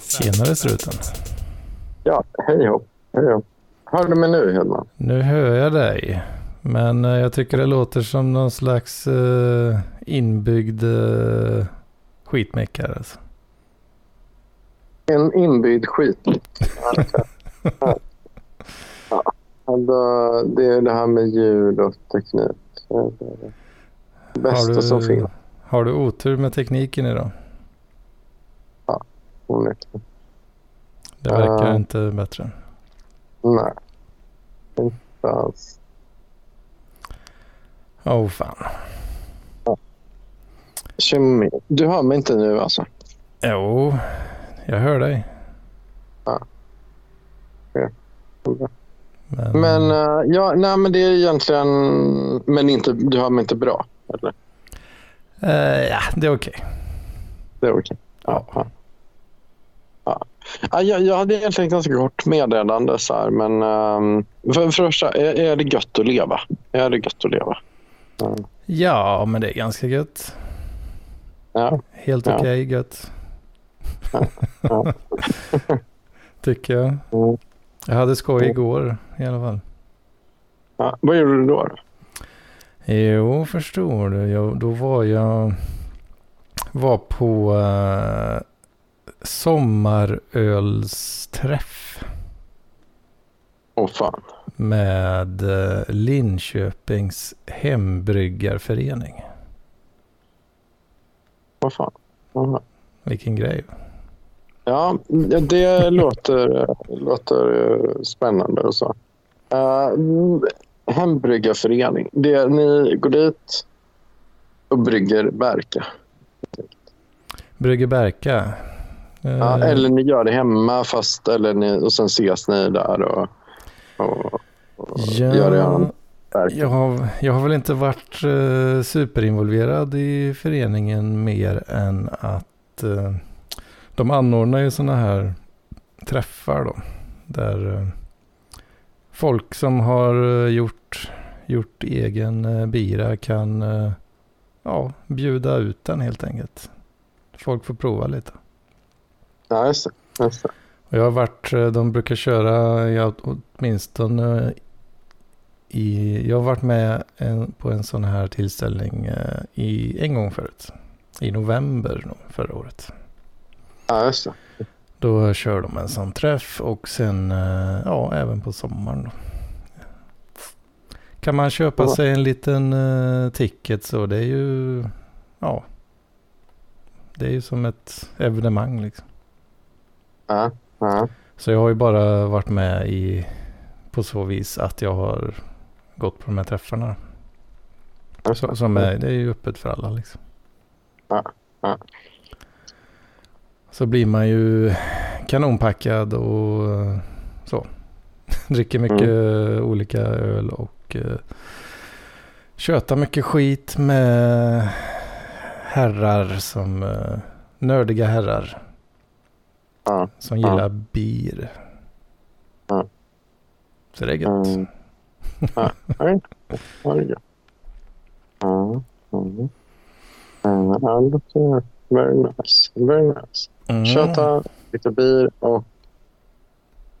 Tjenare struten. Ja, hej hopp. Hej hopp. Hör du mig nu Hedman? Nu hör jag dig. Men eh, jag tycker det låter som någon slags uh, inbyggd uh, skitmäckare. Alltså. En inbyggd skit. ja. ja. Det är det här med ljud och teknik. Det bästa du, som finns. Har du otur med tekniken idag? Onekligen. Det verkar uh, inte bättre. Nej, inte alls. Åh oh, fan. Kemi. Du hör mig inte nu alltså? Jo, jag hör dig. Ja. Okay. Men, men uh, ja, nej, men det är egentligen... Men inte, du hör mig inte bra? Eller? Uh, ja, det är okej. Okay. Det är okej. Okay. Ja. ja. Ja, jag, jag hade egentligen ett ganska kort meddelande. Så här, men um, för, för första, är, är det gött att leva? Är det gött att leva? Mm. Ja, men det är ganska gött. Ja. Helt okej okay, gött. Ja. Ja. Tycker jag. Mm. Jag hade skoj igår i alla fall. Ja, vad gjorde du då? Jo, förstår du. Jag, då var jag var på uh, sommarölsträff. Åh oh, fan. Med uh, Linköpings hembryggarförening. Vad fan. Mm. Vilken grej. Ja, det låter, låter spännande och så. Uh, hembryggarförening. Det, ni går dit och brygger Berka. Brygger Berka? Ja, uh, eller ni gör det hemma fast, eller ni, och sen ses ni där och, och, och ja, gör det jag har, jag har väl inte varit uh, superinvolverad i föreningen mer än att uh, de anordnar ju sådana här träffar då. Där uh, folk som har gjort, gjort egen bira kan ja, bjuda ut den helt enkelt. Folk får prova lite. Ja, just det. Just det. Och jag har varit, de brukar köra ja, åtminstone i, jag har varit med en, på en sån här tillställning eh, i, en gång förut. I november förra året. Ja, just det. Då kör de en sån träff och sen eh, ja, även på sommaren. Då. Kan man köpa sig en liten ticket så det är ju ja. Det är ju som ett evenemang liksom. Så jag har ju bara varit med i på så vis att jag har gått på de här träffarna. Så, som är, det är ju öppet för alla liksom. Så blir man ju kanonpackad och så. Dricker mycket mm. olika öl och uh, köta mycket skit med herrar som uh, nördiga herrar. Ja, som gillar ja. bir. Ja. Så det är gött. Mm. Ja, det är Ja, mm. Det låter very nice. Very nice. Mm. Köta lite bil och...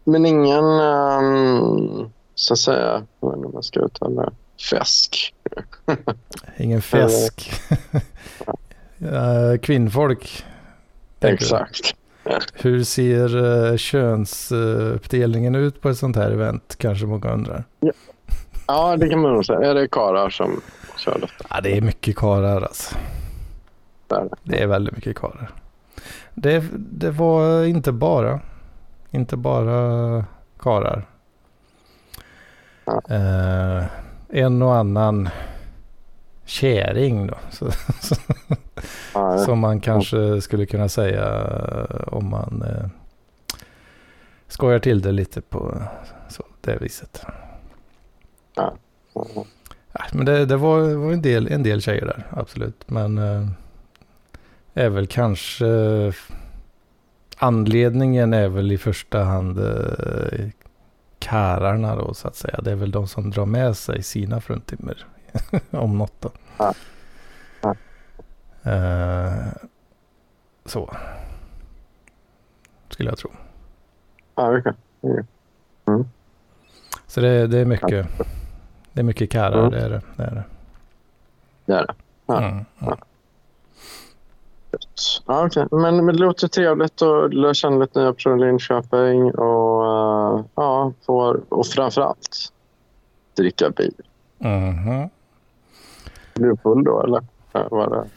Men ingen, um, så att säga, vad är det man ska uttala Fäsk. Ingen fäsk. Kvinnfolk. Exakt. Hur ser uh, könsuppdelningen ut på ett sånt här event? Kanske många undrar. Ja, Ja, det kan man nog säga. Är det karar som kör detta? Ja, det är mycket karar alltså. Det är, det. är väldigt mycket karar. Det, det var inte bara, inte bara karar. Ja. Eh, en och annan käring då. Så, ja, som man kanske skulle kunna säga om man eh, skojar till det lite på så, det viset. Ja. men det, det var, var, en, del, en del tjejer där, absolut. Men eh, är väl kanske... Eh, anledningen är väl i första hand eh, kararna då så att säga. Det är väl de som drar med sig sina fruntimmer. om något då. Ja. Uh, Så. Skulle jag tro. Ja. Okay. Mm. Så det, det, är mycket. Det är mycket karrar, mm. det är det. Det är det. Det är det. Ja. Mm, ja. Ja, okay. men, men det låter trevligt att lära känna lite nya personer i Linköping och, uh, ja, får, och framförallt dricka bil. Mm. Blev du full då eller? Var det?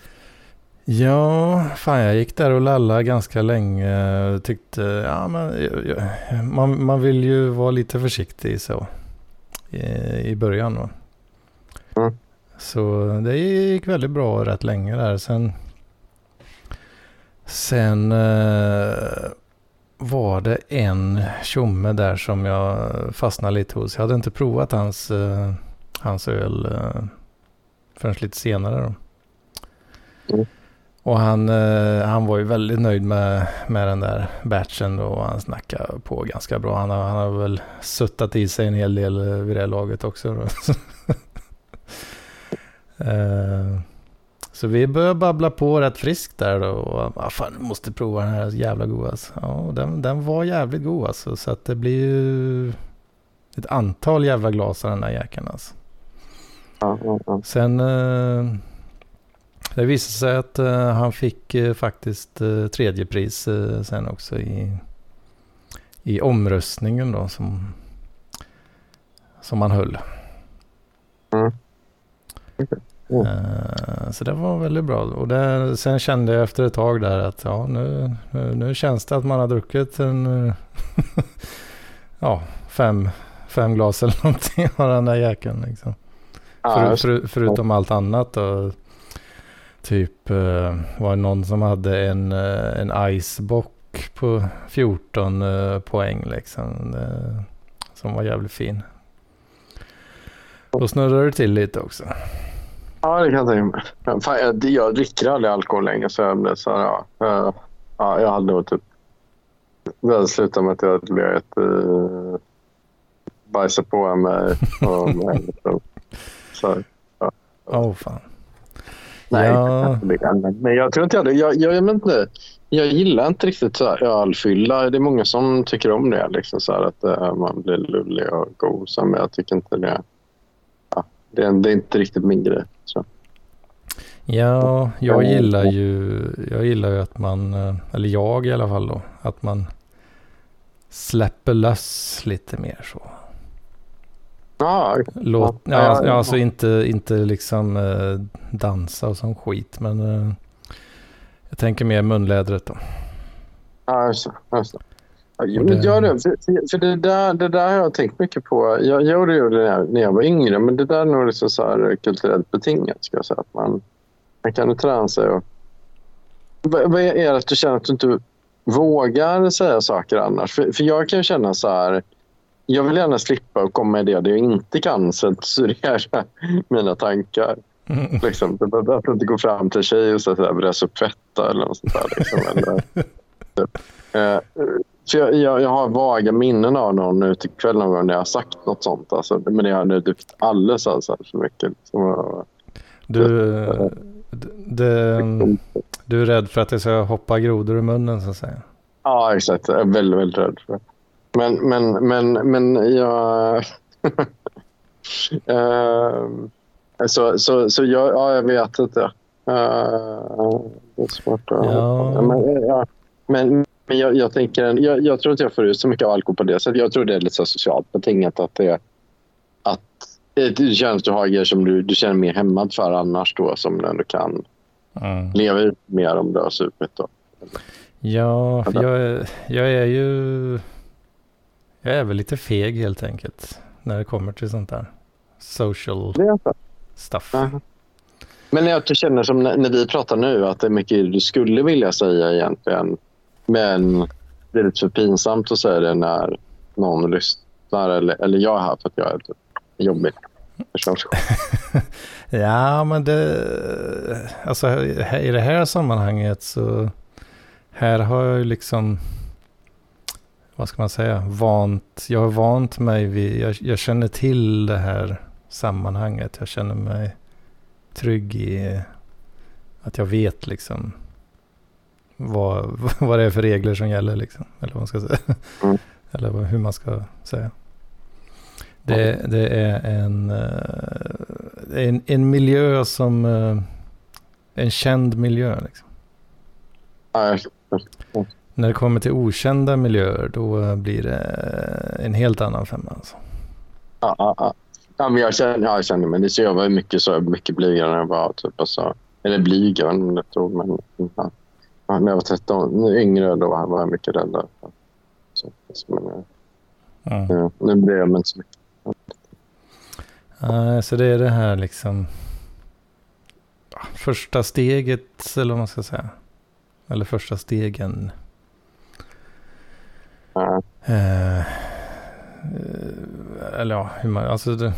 Ja, fan jag gick där och lallade ganska länge. Tyckte, ja men man, man vill ju vara lite försiktig så. I, i början va. Mm. Så det gick väldigt bra rätt länge där. Sen, sen eh, var det en tjomme där som jag fastnade lite hos. Jag hade inte provat hans, eh, hans öl eh, förrän lite senare. Då. Mm. Och han, eh, han var ju väldigt nöjd med, med den där batchen och han snackade på ganska bra. Han har, han har väl suttat i sig en hel del eh, vid det laget också. eh, så vi började babbla på rätt friskt där då. Och, ah, fan, du måste prova den här jävla god alltså. Ja, den, den var jävligt god alltså. Så att det blir ju ett antal jävla glas av den där jäkeln alltså. Sen... Eh, det visade sig att uh, han fick uh, faktiskt uh, tredje pris uh, sen också i, i omröstningen då som, som han höll. Mm. Mm. så det var väldigt bra. Och det, sen kände jag efter ett tag där att ja, nu, nu, nu känns det att man har druckit en ja, fem, fem glas eller någonting av den där jäkeln. Liksom. För, för, förutom allt annat. då. Typ uh, var det någon som hade en, uh, en icebock på 14 uh, eh, poäng liksom. Som var jävligt fin. Då snurrar det till lite också. Ja, det kan jag tänka mig. Fan, jag, jag dricker aldrig alkohol längre så jag blev så här, ja. Ja jag hade nog typ... Det slutat med att jag hade legat uh, bajsat på mig. Och, så, ja. Oh, fan. Nej, ja. men jag tror inte jag. Jag, jag, jag, inte, jag gillar inte riktigt så ölfylla. Det är många som tycker om det. Liksom så att uh, man blir lullig och god. Men jag tycker inte det. Ja, det, är, det är inte riktigt min grej. Så. Ja, jag gillar ju, jag gillar ju att man, eh, eller jag i alla fall då, att man släpper löss lite mer så. Ah, Låt, ja, alltså, alltså inte, inte liksom eh, dansa och sån skit, men eh, jag tänker mer munlädret då. Ja, just det. Just det. Ja. Gör det, för, för det, där, det där har jag tänkt mycket på. Jag gjorde det när jag, var yngre, men det där är nog liksom så här kulturellt betingat. Ska jag säga. Att man, man kan träna sig och... Vad är det att du känner att du inte vågar säga saker annars? För, för jag kan känna så här jag vill gärna slippa och komma med det där jag inte kan censurera mina tankar. Mm. Liksom, att inte gå fram till en tjej och säga börja tvätta eller något sånt där. Liksom. eller, typ. eh, för jag, jag, jag, har vaga minnen av någon utekväll någon gång när jag har sagt något sånt. Alltså, men det har nu typ alldeles alltså, för mycket. Liksom, du, det, du är rädd för att det ska hoppa grodor i munnen så att säga? Ja, exakt. Jag är väldigt, väldigt rädd för det. Men, men, men, men jag... uh, så, så, så jag, ja, jag vet inte. Uh, det är svårt att... Ja. Men, ja, men, men jag, jag, tänker, jag, jag, tror inte jag får ut så mycket alkohol på det sättet. Jag tror det är lite så socialt betingat att det att det känns du har som du, du känner mer hämmad för annars då som du ändå kan mm. leva ut mer om du har supit då. Ja, jag, jag är ju jag är väl lite feg helt enkelt när det kommer till sånt där. Social stuff. Uh-huh. Men jag känner som när, när vi pratar nu att det är mycket du skulle vilja säga egentligen. Men det är lite för pinsamt att säga det när någon lyssnar. Eller, eller jag är här för att jag är typ jobbig. ja, men det... Alltså i det här sammanhanget så... Här har jag ju liksom vad ska man säga, vant, jag har vant mig vid, jag, jag, känner till det här sammanhanget. Jag känner mig trygg i att jag vet liksom vad, vad det är för regler som gäller liksom. Eller vad man ska säga. Mm. Eller hur man ska säga. Det, det är en, eh, en, en miljö som, eh, en känd miljö liksom. När det kommer till okända miljöer då blir det en helt annan femma. Alltså. Ja, ja, ja. ja men jag, känner, jag känner mig så jag var mycket, så, mycket blygare än jag var. Typ, alltså. Eller blygare än ett ord. Men, ja. när jag var 13, yngre då var jag mycket räddare. Så, men, mm. nu blir jag inte så mycket. Uh, så det är det här liksom första steget eller vad man ska säga. Eller första stegen. Mm. Uh, eller ja, hur man, alltså det,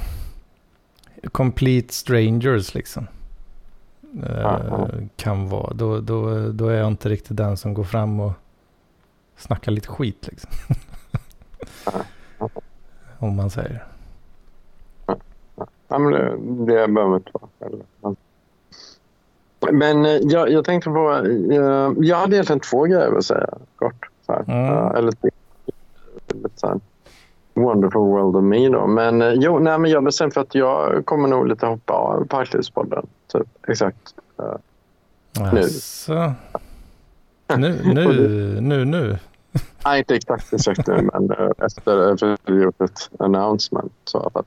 complete strangers liksom. Uh, kan vara, då, då, då är jag inte riktigt den som går fram och snackar lite skit liksom. Om man säger. Ja, men det, det behöver inte vara. Men eh, jag, jag tänkte på... Jag, jag hade egentligen två grejer att säga kort. Så. Mm. Eller här. Wonderful World of Me då. Men eh, jo, nej, men jag bestämde för att jag kommer nog lite hoppa av Parklivspodden. Typ. Exakt. Uh, nu. Alltså. Nu, nu, nu, nu. Nej, inte exakt, exakt nu, men efter att vi gjort ett announcement. Så att,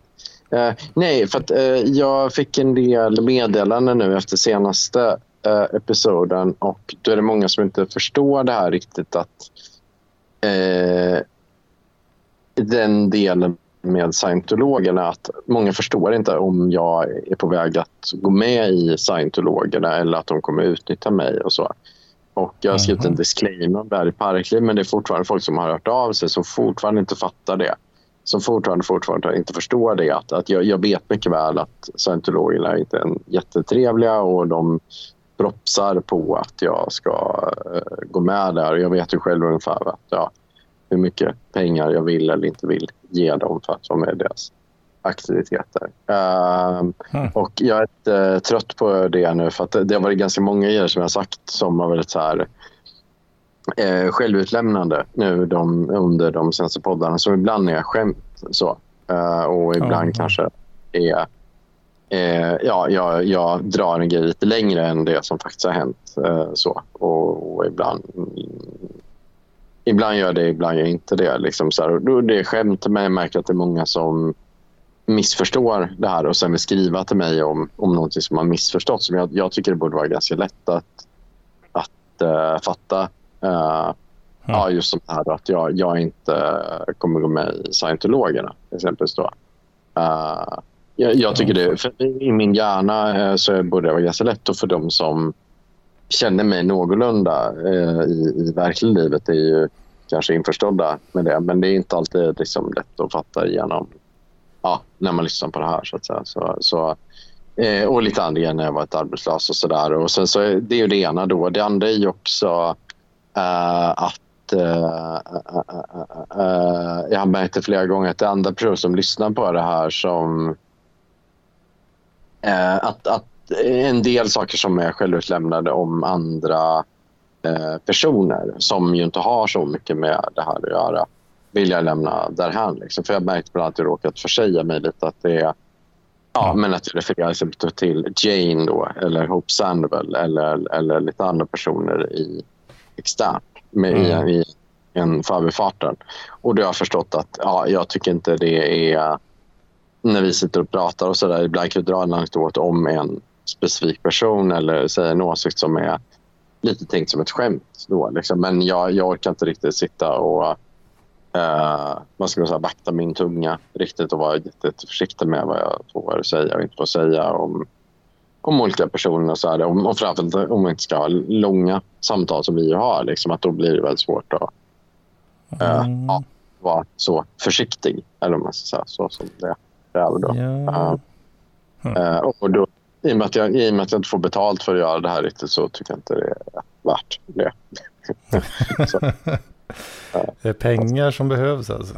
Eh, nej, för att eh, jag fick en del meddelanden nu efter senaste eh, episoden och då är det många som inte förstår det här riktigt att eh, den delen med scientologerna att många förstår inte om jag är på väg att gå med i scientologerna eller att de kommer utnyttja mig och så. Och jag har skrivit en mhm. disclaimer där i Parkliv men det är fortfarande folk som har hört av sig som fortfarande inte fattar det som fortfarande, fortfarande inte förstår det. Att, att jag, jag vet mycket väl att scientologerna inte är jättetrevliga och de propsar på att jag ska uh, gå med där. Jag vet ju själv ungefär att, ja, hur mycket pengar jag vill eller inte vill ge dem för att vara med i deras aktiviteter. Uh, mm. Och jag är lite uh, trött på det nu för att det, det har varit ganska många grejer som jag sagt som har varit så här eh, självutlämnande nu de, under de senaste poddarna. Så ibland är skämt så. Eh, och ibland mm. kanske är... Eh, ja, jag, jag drar en grej lite längre än det som faktiskt har hänt. Eh, så. Och, och, ibland... Ibland gör jag det, ibland gör jag inte det. Liksom så här. Och då det är skämt, men jag märker att det är många som missförstår det här och sen vill skriva till mig om, om någonting som har missförstått. jag, jag tycker det borde vara ganska lätt att, att uh, fatta Uh, Ja, just som här att jag, jag inte kommer gå med i scientologerna exempelvis. Då. Uh, jag, jag, tycker det, I min hjärna uh, så borde det vara ganska lätt och för dem som känner mig någorlunda eh, i, i verkliga livet är ju kanske införstådda med det. Men det är inte alltid liksom, lätt att fatta igenom ja, när man lyssnar på det här. Så att säga. Så, så eh, och lite andra när jag varit arbetslös och sådär. Och sen så det är ju det ena då. Det andra är ju också eh, att uh, uh, jag har märkt det flera gånger att det är andra personer som lyssnar på det här som att, att en del saker som är självutlämnade om andra personer som ju inte har så mycket med det här att göra vill jag lämna därhän. Liksom. För jag har märkt bland annat att jag råkat försäga mig lite att det är Ja, men att jag refererar till Jane då, eller Hope Sandoval eller, eller lite andra personer i externt med, mm. i, i en förbifarten. Och då har jag förstått att ja, jag tycker inte det är... När vi sitter och pratar och så där, ibland kan vi dra en anekdot om en specifik person eller säga en åsikt som är lite tänkt som ett skämt. Då, liksom. Men jag, jag orkar inte riktigt sitta och uh, vad ska man säga, vakta min tunga riktigt och vara jätteförsiktig med vad jag får säga och inte får säga om om olika personer. Och så här, och, och framförallt om man inte ska ha långa samtal som vi har. Liksom, att då blir det väldigt svårt att uh, ja, vara så försiktig. Eller om man ska säga så som det kräver. Då. Ja. Uh, uh, och då, i, och med att jag, I och med att jag inte får betalt för att göra det här riktigt så tycker jag inte det är värt det. så, det är pengar som behövs alltså.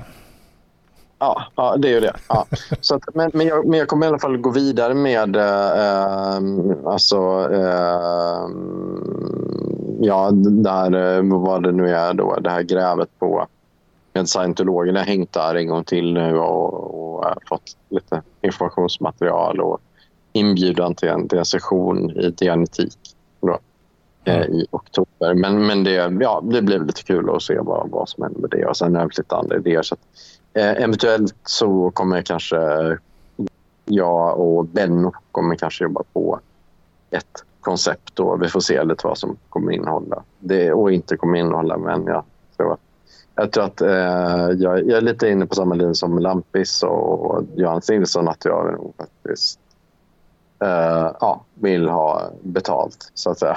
Ja, ja det är ju det. Ja. Så att, men, men, jag, men jag kommer i alla fall gå vidare med eh, alltså, eh, ja, där, eh, vad det nu är då, det här grävet på med scientologerna har hängt där en gång till nu och, och fått lite informationsmaterial och inbjudan till en, till en session i dianetik då, mm. i oktober. Men, men det, ja, det blev lite kul att se vad, vad som händer med det. Och sen har jag lite andra idéer. Så att, eh, eventuellt så kommer kanske jag och Benno kommer kanske jobba på ett koncept och vi får se lite vad som kommer innehålla det och inte kommer innehålla. Men jag tror att, jag, tror att eh, jag, jag, är lite inne på samma linje som Lampis och Johannes Nilsson att jag nog faktiskt eh, ja, vill ha betalt så att säga.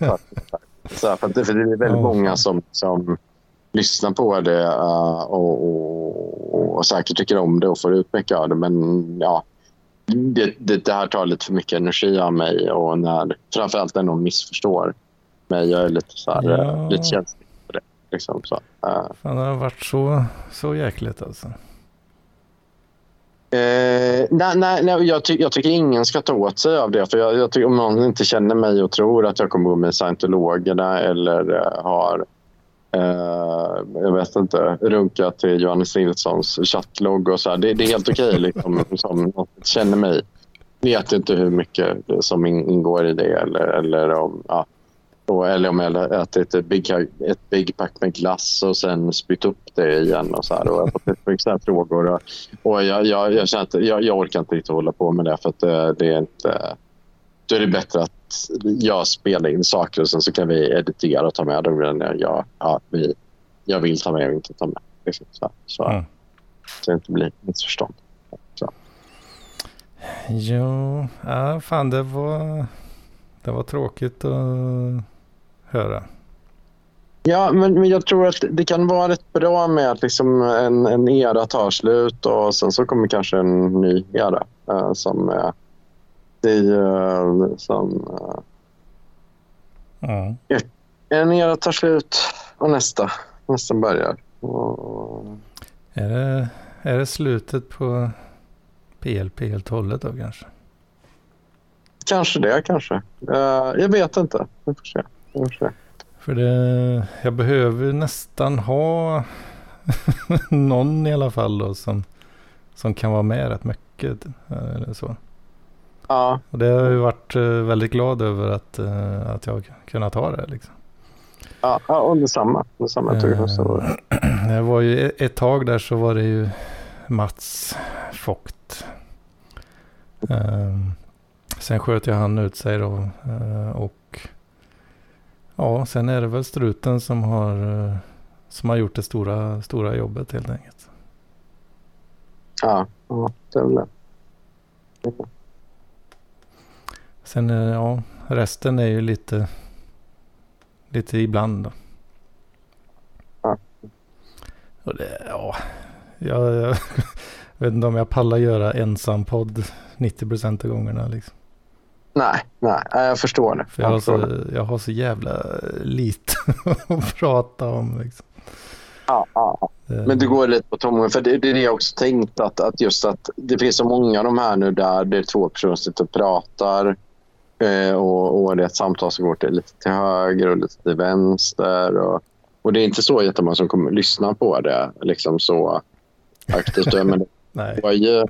så, för, det, för det är väldigt många som, som lyssnar på det uh, och, och, och, säkert tycker om det och får ut mycket av det. Men ja, det, det, det, här tar lite för mycket energi av mig och när, framförallt när någon missförstår mig. Jag är lite, så här, ja. uh, lite känslig för det. Liksom, så, uh. Fan, det har varit så, så jäkligt alltså. Eh, nej, nej, nej jag, ty jag, tycker ingen ska ta åt sig av det. För jag, jag tycker, Om någon inte känner mig och tror att jag kommer gå med scientologerna eller eh, har eh, jag vet inte, runka till Johannes Nilssons chattlogg och så här. Det, det är helt okej okay, liksom, som någon känner mig. Vet inte hur mycket som ingår i det eller, eller om, ja. Och, eller om jag ätit ett big, ett big pack med glass och sen spytt upp det igen. Och så här. Och jag har fått sådana frågor. Och, och jag, jag, jag, känner att jag, jag orkar inte riktigt hålla på med det för att det, det är inte... Då är det bättre att jag spelar in saker och sen så kan vi editera och ta med dem jag, ja, vi, jag vill ta med och inte ta med. Liksom, så, så, mm. så det inte blir missförstånd. Så. Jo, ja, fan det var, det var tråkigt att höra. Ja, men, men jag tror att det kan vara rätt bra med att liksom en, en era tar slut och sen så kommer kanske en ny era uh, som är det uh, som... Uh, mm. En era tar slut och nästa, nästa börjar. Och... Är, det, är det slutet på PLP helt och hållet då kanske? Kanske det, kanske. Uh, jag vet inte. Vi får se. För det, jag behöver nästan ha någon i alla fall då som, som kan vara med rätt mycket. Eller så. Ja. Och det har jag varit eh, väldigt glad över att, eh, att jag kunnat ha det. Liksom. Ja, och detsamma. detsamma eh, det var ju ett tag där så var det ju Mats Fogt. Eh, sen sköt jag han ut sig då. Eh, och ja, sen är det väl struten som har, som har gjort det stora, stora jobbet helt enkelt. Ja, ja det är väl det. Sen ja, resten är ju lite, lite ibland då. Ja. Och det, ja, jag, jag vet inte om jag pallar göra ensam podd 90 procent av gångerna liksom. Nej, nej, jag förstår det. För jag, har så, jag har så jävla lite att prata om liksom. Ja, ja. Men du går lite på tomgång. För det, det är det jag också tänkt att, att just att det finns så många av de här nu där det är två personer som sitter och pratar. Eh, och, och det är ett samtal som går till, lite till höger och lite till vänster. Och, och det är inte så jättemånga som kommer lyssna på det liksom så aktivt. Men det, går ju,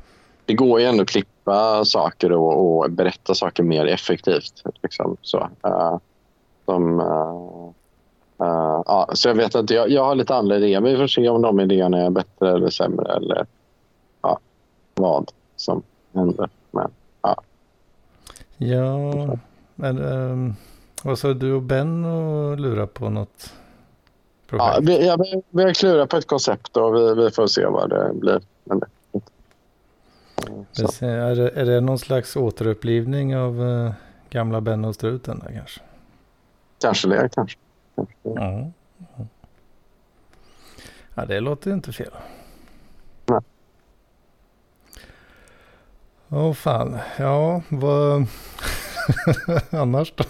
det går ju ändå att klippa saker och, och berätta saker mer effektivt. Liksom, så. Uh, som, uh, uh, ja, så jag vet att jag, jag har lite andra idéer, vi får se om de idéerna är bättre eller sämre eller ja, vad som händer. Men, ja. Ja, men um, vad sa du och Ben och lura på något projekt? Ja, vi, ja, vi, vi har klurat på ett koncept och vi, vi får se vad det blir. Men, det, är, det, är det någon slags återupplivning av uh, gamla Ben och struten där kanske? Kanske det, kanske. kanske det. Ja. ja, det låter inte fel. Åh oh, fan, ja vad annars då?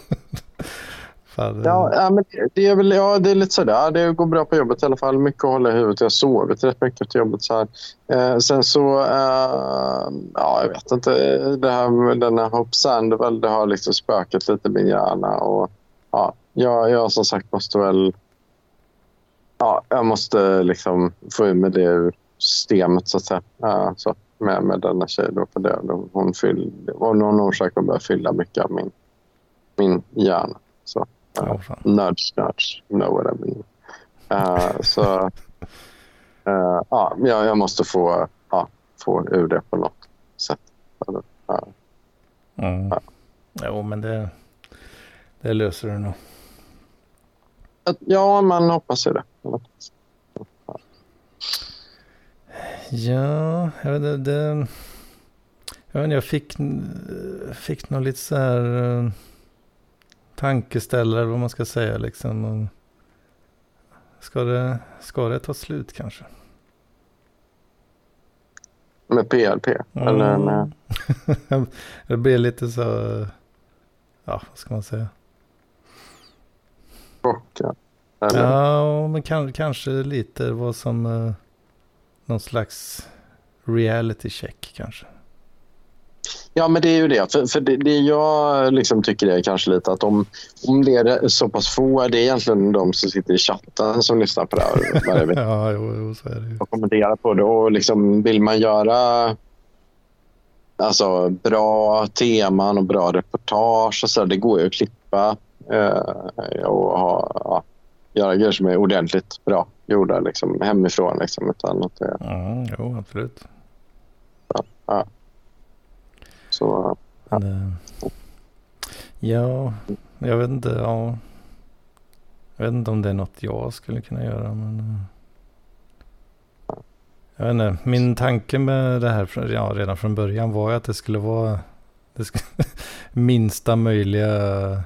Fan, ja, ja, men det är väl ja, det är lite sådär. Det går bra på jobbet i alla fall. Mycket att hålla i huvudet. Jag har sovit rätt mycket efter jobbet. Så här. Eh, sen så, eh, ja jag vet inte. Det här med den här Hope Sandoval, det har liksom spökat lite i min hjärna. Och, ja, jag, jag som sagt måste väl... Ja, jag måste liksom få ur med det ur systemet så att säga. Ja, så, med, med denna tjej då. För det, hon fyll, av någon orsak hon börjar fylla mycket av min, min hjärna. Så, uh, nudge, nudge, you know what I mean. Uh, så uh, ja, jag, måste få, ja, få ur det på något sätt. Uh, mm. ja. Jo, men det, det löser du nog. Ja, man hoppas ju det. Ja, jag vet inte. Det, jag, vet inte, jag fick, fick nog lite så här uh, tankeställare, vad man ska säga liksom. Ska det, ska det ta slut kanske? Med PLP? Mm. Eller med... det blir lite så, ja vad ska man säga? Chocka? Ja, men kan, kanske lite vad som uh, någon slags reality check kanske. Ja, men det är ju det. För, för det, det, jag liksom tycker är kanske lite att om, om det är så pass få, det är egentligen de som sitter i chatten som lyssnar på det här varje vecka. ja, jo, jo, så är det ju. Och kommenterar på det. Och liksom, vill man göra alltså, bra teman och bra reportage, och så, det går ju att klippa eh, och ha, ja, göra grejer som är ordentligt bra gjorda liksom, hemifrån. Liksom, utan att det, mm, jo, absolut. Ja, ja. Så, ja. Det, eh, ja, jag vet inte. Ja. Jag vet inte om det är något jag skulle kunna göra. Men, eh, jag vet inte. Min tanke med det här ja, redan från början var ju att det skulle vara det skulle, minsta möjliga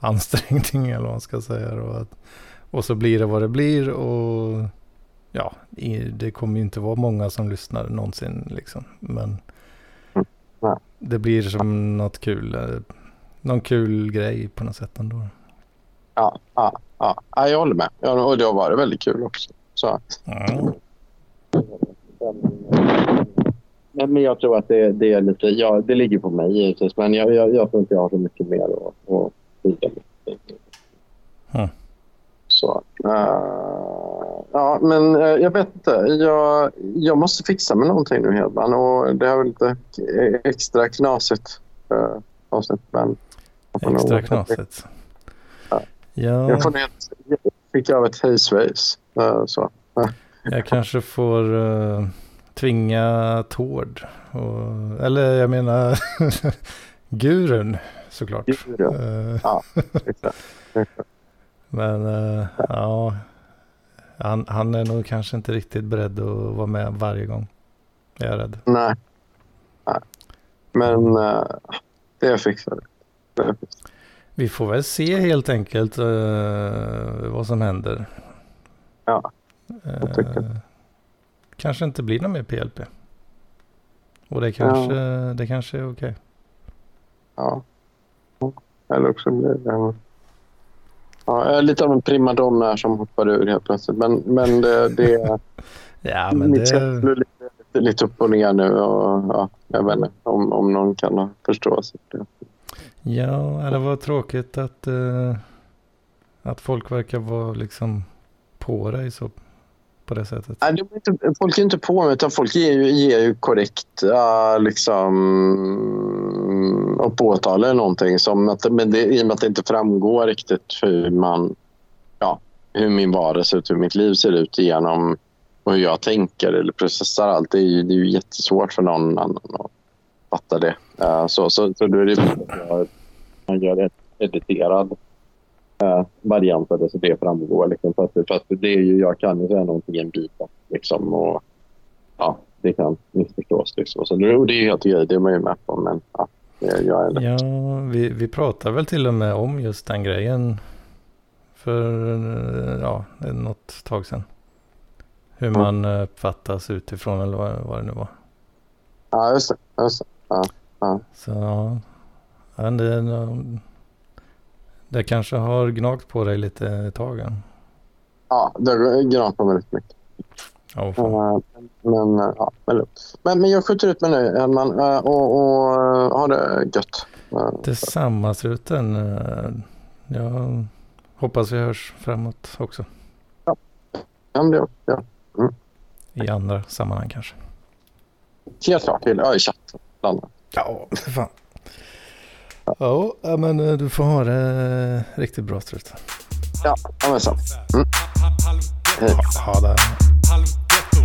ansträngning eller vad man ska säga. Och, att, och så blir det vad det blir och ja, det kommer ju inte vara många som lyssnar någonsin liksom. Men det blir som något kul. Eh, någon kul grej på något sätt ändå. Ja, ja, ja. jag håller med. Ja, och det har varit väldigt kul också. Så. Mm. Men jag tror att det, det är lite, ja, det ligger på mig givetvis. Men jag, jag, jag tror inte jag har så mycket mer att, att bidra med. Mm. Så. Uh, ja, men uh, jag vet inte. Jag, jag måste fixa med någonting nu Hedman. Och det är väl lite extra knasigt uh, avsnitt. Men extra knasigt. Ja. ja. Jag får ner, fick av ett hejsvejs. Uh, så. Jag kanske får uh, tvinga Tord. Och, eller jag menar gurun såklart. Gurun. Uh. Ja, exakt. Men uh, ja, han, han, är nog kanske inte riktigt beredd att vara med varje gång. Jag är rädd. Nej. Nej. Men uh, det fixar det. Vi får väl se helt enkelt uh, vad som händer. Ja, jag tycker. kanske inte blir någon mer PLP. Och det kanske, ja. det kanske är okej. Okay. Ja. Eller också blir det Ja, jag är lite av en primadonna som hoppar ur helt plötsligt. Men, men det, det, ja, men mitt det... blir lite, lite upp och ner nu. Och, ja, jag vet inte om, om någon kan förstå. sig. Ja, det var tråkigt att, uh, att folk verkar vara liksom på dig så på det sättet. Nej, de är inte, folk är inte på mig utan folk ger ju, ger ju korrekt uh, liksom, och påtalar någonting. Som att, men det, I och med att det inte framgår riktigt hur, man, ja, hur min vardag ser ut, hur mitt liv ser ut genom och hur jag tänker eller processar allt. Det är ju, det är ju jättesvårt för någon annan att fatta det. Uh, så, så, så då är det att man gör en editerad uh, variant av det så det framgår. Liksom, för, att, för att det är ju, jag kan ju säga någonting en bit liksom, och ja, det kan missförstås. Liksom. Så, det, det är helt okej, det är man ju med på. Men, ja. Ja, vi, vi pratar väl till och med om just den grejen för ja, något tag sedan. Hur mm. man uppfattas utifrån eller vad, vad det nu var. Ja, just det. Just det. Ja, ja. Så ja, det, det kanske har gnagt på dig lite ett tag. Ja, det har gnagt på mig lite mycket. Oh, men, ja, men, men, men jag skjuter ut mig nu, Hedman, och, och, och ha det gött. Detsamma, Struten. Jag hoppas vi hörs framåt också. Ja, ja det ja. Mm. I andra sammanhang kanske. Helt klart. Ja, i chatten. Ja, för fan. Ja, men eh, du får ha det riktigt bra Strut. Ja, men så. Mm. Ha, ha det.